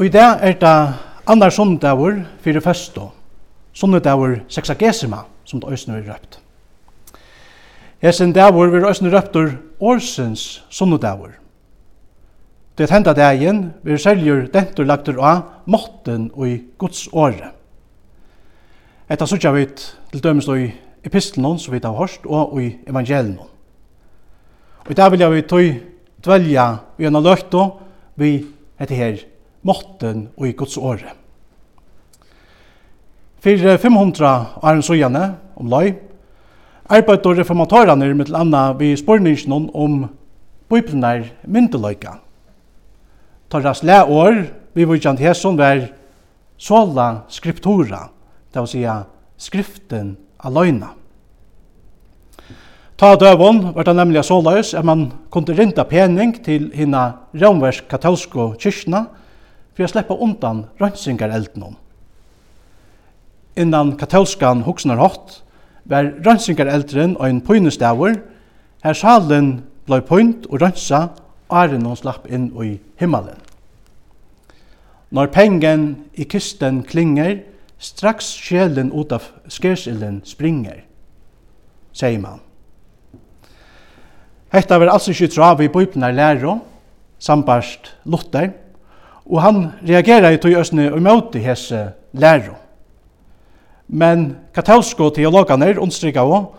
Og i dag er det annar sundagur fyrir festu, sundagur sexagesima, som det òsne er røpt. Hesen dagur vir òsne røptur årsens sundagur. Det er henda dagen vir seljur dentur lagtur av måtten og i Guds åre. Etta sutja vit til dømes i epistelen som vi har hørt, og i evangelen. Og i dag vil jeg vi tog dvelja vi en løkto vi heter her måtten og i Guds åre. For 500 år søgjene, om løy, arbeider reformatorene med til anna vi spørningen om bøyplene myndeløyga. Torras leår, vi var kjent hesson var sola skriptura, det vil si skriften aløyna. Ta døvun var det nemlig såløys at man kunne rinda pening til hina romversk katolsko kyrkna for å sleppa undan rønnsingareldenom. Innan katolskan hoksnarhått var rønnsingarelderen og en pynestavur, her salen blei pynt og rønnsa, og æren hon slapp inn i himmelen. Når pengen i kisten klinger, straks sjelen ut av skersilden springer, sier man. Hetta var altså ikke trav i bøypnar læro, sambart Luther, Og han reagerer i tog østene og møte hese lærer. Men katolske teologene understryker også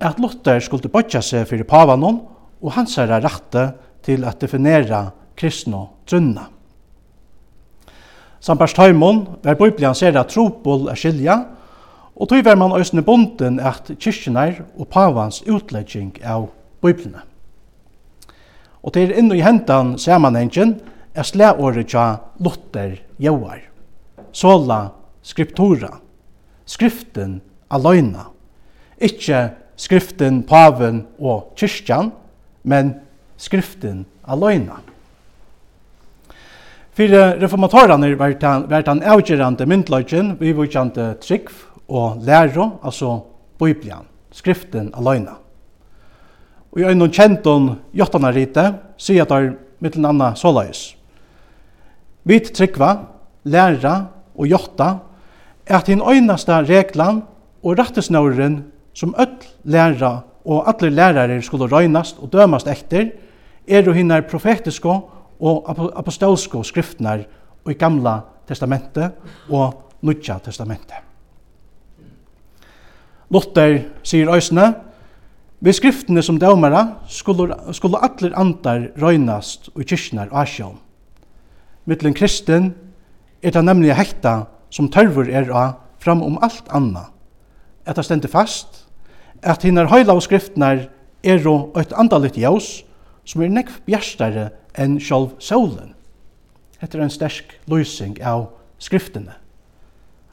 at Luther skulle bøtja seg for pavanen og hans er rette til å definere kristne trunna. Sampers Taimon var Bibelen ser at tropol er skilja, og tog var man østene bonden at kyrkjener og pavans utlegging av Bibelene. Og til inn i hentan samanhengen er slæåret tja Luther jauar. Sola skriptura, skriften aløyna. Ikkje skriften paven og kyrkjan, men skriften aløyna. Fyre reformatorane var den, avgjerande myndløgjen, vi vokjente trygg og læro, altså Biblian, skriften aløyna. Og i øynene kjenton om rite, sier at det er mittel anna såløys. Vi tryggva, læra og jotta at hin øynasta reglan og rattesnåren som öll læra og alle lærare skulle røynast og dømast etter er jo hinnar profetiske og apostolske skriftnar i gamla testamentet og nutja testamentet. Luther sier øysene, Ved skriftene som dømere skulle, skulle atler andar røynast og kyrknar og asjån mittlen kristen er det nemlig hekta som tørver er av fram om alt anna. Etta stendur fast, at hinar høyla og skriftnar er ro eitt andalit jaus som er nekv bjerstare enn sjálf solen. Hetta er en stersk løysing av skriftene.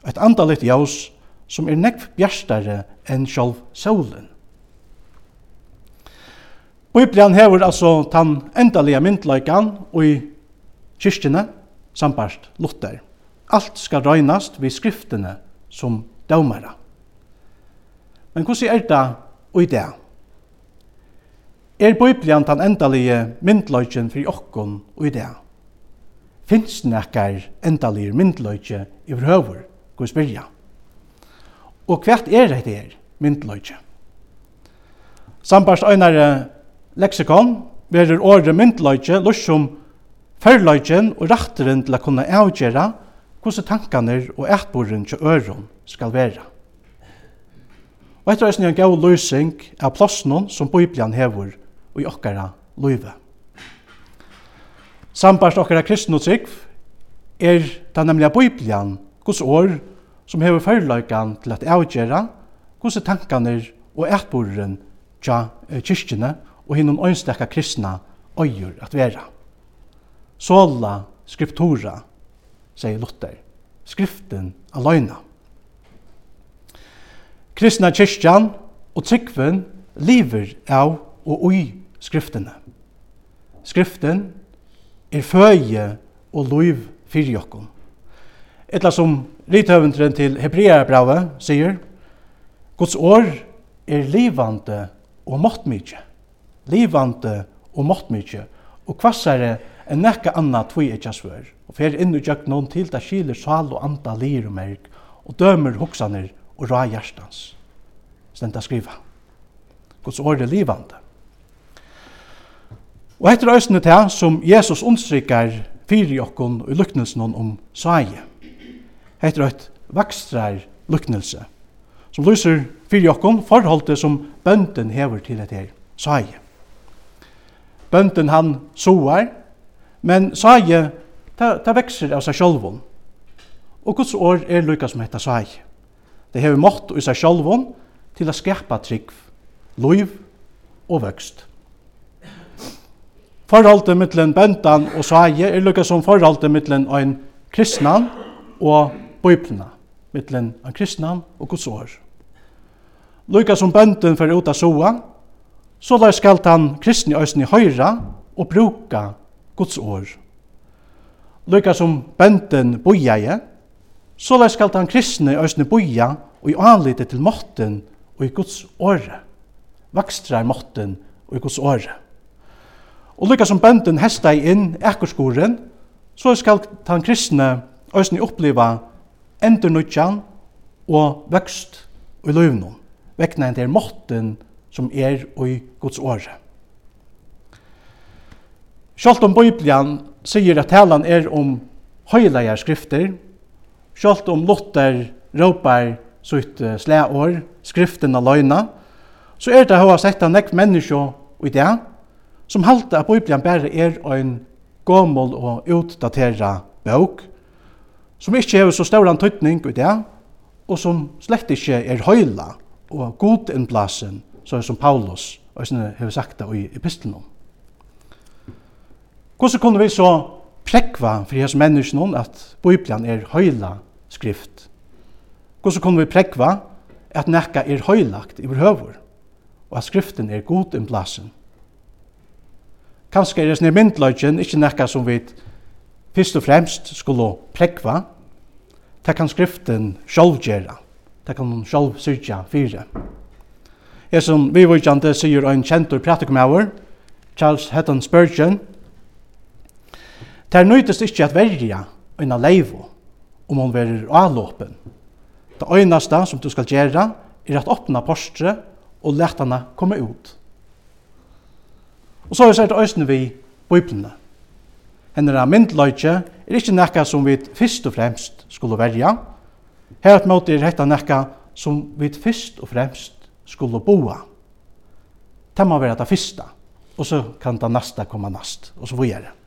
Eitt andalit jaus som er nekv bjerstare enn sjálf solen. Bibelen hever altså tann endalige myndløykan og i kyrkjene, sambart Luther. Alt skal røynast vi skriftene som dømere. Men hvordan er det i det? Er Bibelen den endelige myndløyken for okken i det? Finns det nekker endelige myndløyke i høver, hvordan spyrja? Og hva er det her myndløyke? Sambart øynere leksikon, verer året myndløgje, lussum Førløgjen og ratteren til å kunne avgjøre hvordan tankene og etborren til øren skal være. Og etter eisen er en gav løsning av plåsnen som Bibelen hever og i okkara løyve. Sambarst okkara kristne trygg er det nemlig Bibelen, Guds år, som hever føreløygan til at avgjøre hvordan tankene og etborren til kyrkjene og hinnom øynstekka kristna øyer at vera sola skriptura, sier Luther, skriften aløyna. Kristna kyrkjan og tryggven lever av og ui skriftene. Skriften er føje og loiv fyrir jokkum. Etla som rithøvendren til Hebreabravet sier, Guds år er livande og måttmykje. Livande og måttmykje. Og kvassare er enn nekka anna tvi ikkja svør, og fer inn i noen til det skiler sal og anda lir og merk, og dømer hoksaner og ra hjertans. Stenta skriva. Guds år er livande. Og etter øysene til som Jesus understryker fyrir okkon og luknelsen om saie. Etter øyt vakstrar luknelse, som lyser fyrir okkon forholdet som bønden hever til etter saie. Bønden han soar, Men sæje, ta, ta vekser av seg sjálvun. Og Guds år er lykka som hetta sæje. Det hever mått i seg sjálvun til å skapa trygg, loiv og vøkst. Forholdet mittlen bøndan og sæje er lykka som forholdet mittlen ein kristnan og bøyplina, mittlen ein kristnan og Guds år. Lykka som bønden fyrir ut av soa, så la skal han kristni òsni høyra og bruka Guds år. Lykka som bønden bojaje, så lai skal den kristne øsne boja og i anlite til måtten og i Guds åre. Vakstrar måtten og i Guds åre. Og lykka som bønden hesta inn ekkerskoren, så skal den kristne øsne oppleva endernutjan og vøkst og i løvnum, vekna enn til måtten som er og i Guds åre. Sjalt om Bibelen sier at talan er om høylegar skrifter, sjalt om Luther råpar sitt slæår, skriften av løgna, så er det hva sett av nekk menneskje i det, som halte at Bibelen bare er en gammel og utdatera bøk, som ikke har så stor antydning i det, og som slett ikke er høyla og god innblasen, så som Paulus har sagt det i epistelen om. Hvordan kunne vi så prekva for hans menneskene at Bibelen er høyla skrift? Hvordan kunne vi prekva at nekka er høylagt i høver, og at skriften er god i plassen? Kanskje er det sånn myndløgjen ikke nekka som vi først og fremst skulle prekva, det kan skriften sjálv gjera, det kan hun sjálv syrja fyre. Jeg som vi vujtjande sier en kjentur pratikumauer, Charles Hedden Spurgeon, Der nøytest ikkje at verja eina leivo om hon verir avlåpen. Det øynaste som du skal gjera er at åpna postre og let henne komme ut. Og så er det øyne vi bøyplene. Henne er myndløyke er ikkje nekka som vi fyrst og fremst skulle verja. Her et måte er hetta nekka som vi fyrst og fremst skulle boa. Det må være det fyrsta, og så kan det nasta komme nast, og så videre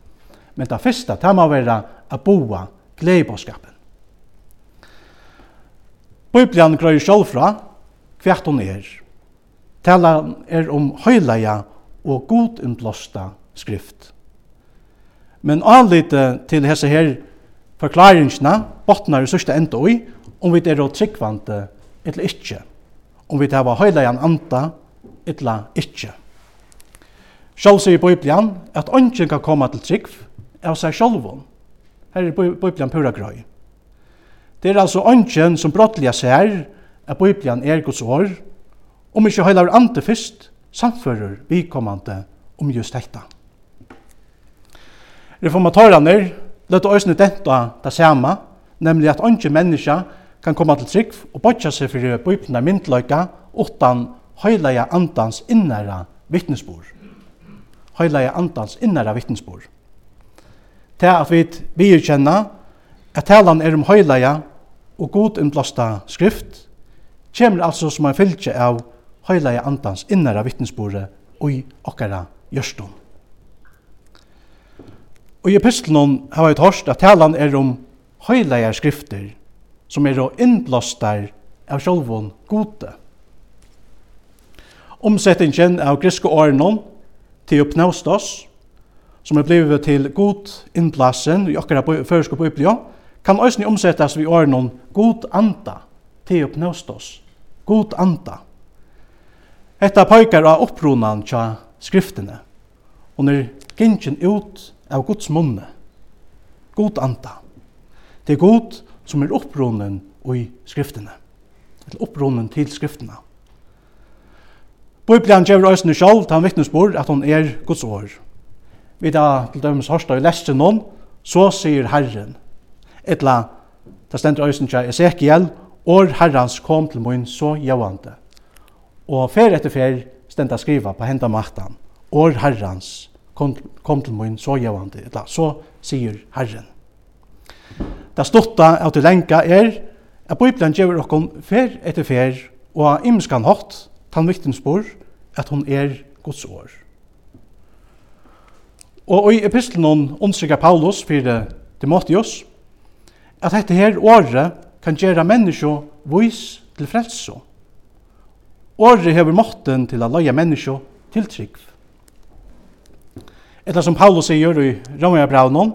men det første, det må være å boa gledebåskapen. Bibelen grøyer selv fra hvert hun er. Tala er om høyleia og god innblåsta skrift. Men anlite til hese her forklaringsna botnar i sørste enda i om vi er tryggvante eller ikkje. Om vi er høyleian anta eller ikkje. Sjálv sier Bibelen at ånden kan komme til trygg av seg sjálvun. Her er Bibelen pura grøy. Det er altså ønsken som brottelig ser at Bibelen er Guds år, om ikke høyler ante først samfører vikommande om just dette. Reformatorene løtte øsne dette det samme, nemlig at ønsken menneska kan komme til trygg og botja seg for Bibelen er myndløyka utan heilaja andans innæra vittnesbord. Heilaja andans innæra vittnesbord til at vi virkjenner at talan er om høyleie og god innblåsta skrift, kommer altså som en fylke av høyleie andans innere vittnesbordet og i okkara gjørstum. Og i epistelen har vi hørt at talan er om høyleie skrifter som er og innblåstar av sjolvun gode. Omsettingen av griske årenon til oppnåst som er blivet til god innplassen i okkara føreske biblio, kan òsni omsettas vi årenon god anda, teopneustos, god anda. Etta pøykar av opprunan tja skriftene, og når gintjen ut av Guds munne, god anda. Det er god som er opprunan i skriftene, eller opprunan til skriftene. Biblian gjør òsni sjálf, han vittnesbord at hon er Guds år vi da til dømes hørst i leste noen, så sier Herren, etla, det stender øysen til Ezekiel, år Herrens kom til min så jævande. Og fer etter fer stenda skriva på henda maktan, år Herrens kom, kom til min så jævande, etla, så sier Herren. Det stotta av til lenka er at Bibelen gjør okkon fer etter fer og av imskan hatt, tan vittnesbord, at hon er Guds år. Og i epistelen understrykker Paulus fyrir Timotheus at dette her året kan gjøre menneskje vis til frelse. Året hever måtten til å løye menneskje til trygg. Etter som Paulus sier i Romabraunen,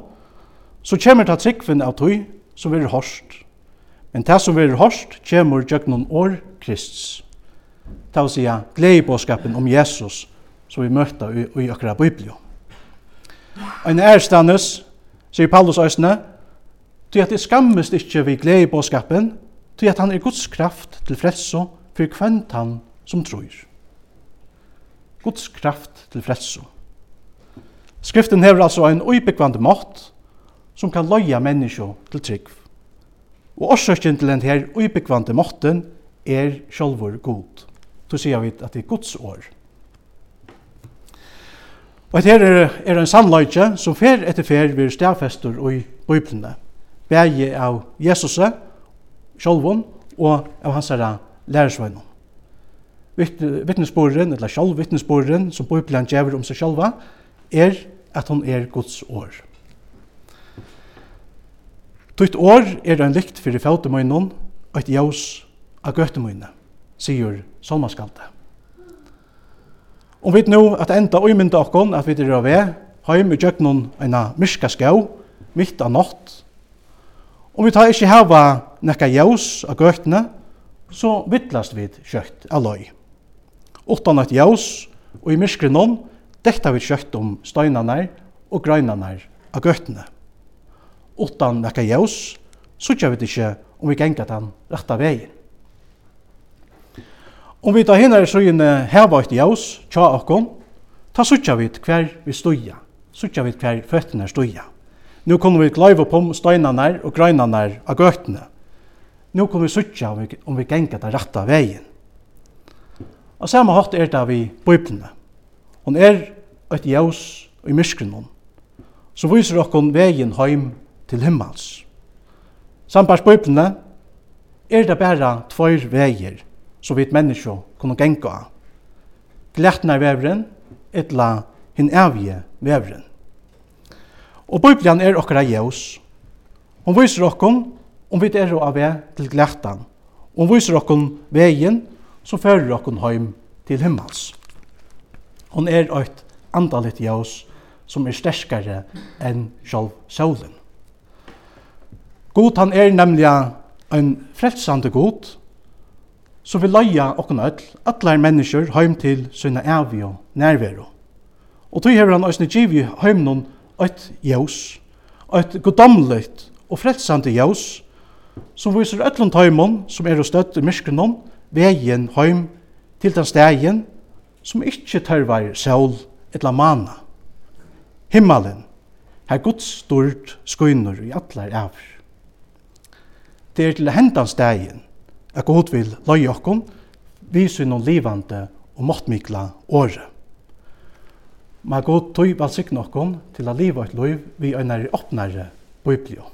så kommer det tryggven av tog som vil hørst. Men det som vil hørst kommer gjennom år Kristus. Det vil si gledebåskapen om Jesus som vi møter i, i akkurat Bibelen. Ein ærstannes, sier Paulus øsne, ty at det skammest ikkje vi glede i båskapen, ty at han er Guds kraft til frelso for kvent han som tror. Guds kraft til frelso. Skriften hever altså en uibekvande mått som kan loja menneskje til trygg. Og årsøkjen til den her uibekvande måtten er sjolvor god. Så sier vi at det er Guds år. Og her er, er en sannløyke som fer etter fer vil stafester i Bibelene. Begge av Jesus, sjolvun, og av hans herre lærersveinen. Vittnesborgen, eller Sjolvvittnesporen, som Bibelen gjør om seg sjolva, er at hon er Guds år. Tutt år er en lykt fyrir fautemøynen, og et jaus av gøtemøyne, sier Solmaskalte. Og vi nå at enda uimynda okkon at vi er av vei, heim i djøgnon eina myrska skau, mitt av nått. Og vi tar ikkje hava nekka jaus av gøtene, så vittlast vi kjøtt av løy. Utan at jaus og i myrskrinon dekta vi kjøtt om støynane og grøynane av gøtene. Utan nekka jaus, så kjøtt vi ikkje om vi gengat den retta vegin. Om vi tar hinare søgjene heva et jaus, tja okkon, ta suttja vi hver vi stuja, suttja vi hver føttene stuja. Nå kunne vi glaive på steinene og greinene av gøttene. Nå kunne vi suttja om vi, om vi genga den rette veien. Og samme hatt er det vi bøyblene. Hon er et jaus i myskrenon, som viser okkon veien heim til himmels. Sambars bøyblene er det bare tvær veier så vidt menneske kunne genga. Glætna vevren, etla hin evige vevren. Og Bibelen er okkara jævs. Hon viser okkom om vi er av vei til glættan. Hon viser okkom veien som fører okkom heim til himmels. Hon er eit andalit jævs som er sterskare enn sjálf solen. God han er nemlig en frelsande god, så vil leia okken öll, allar mennesker heim til sunna evi og nærvero. Og tog hever han òsne givi heimnon eit jævs, eit godamleit og frelsande jævs, som viser öllum taumon som er støtt i myskrenon, vegin heim til den stegin som ikkje tørvar sol etla mana. Himmelen, her gods stort skøyner i allar ever. Det er til hendan stegin, at god vil løye okkon, vi noen livande og måttmikla året. Ma god tog valsikne okkon til å liva et liv vi øynare åpnare biblio.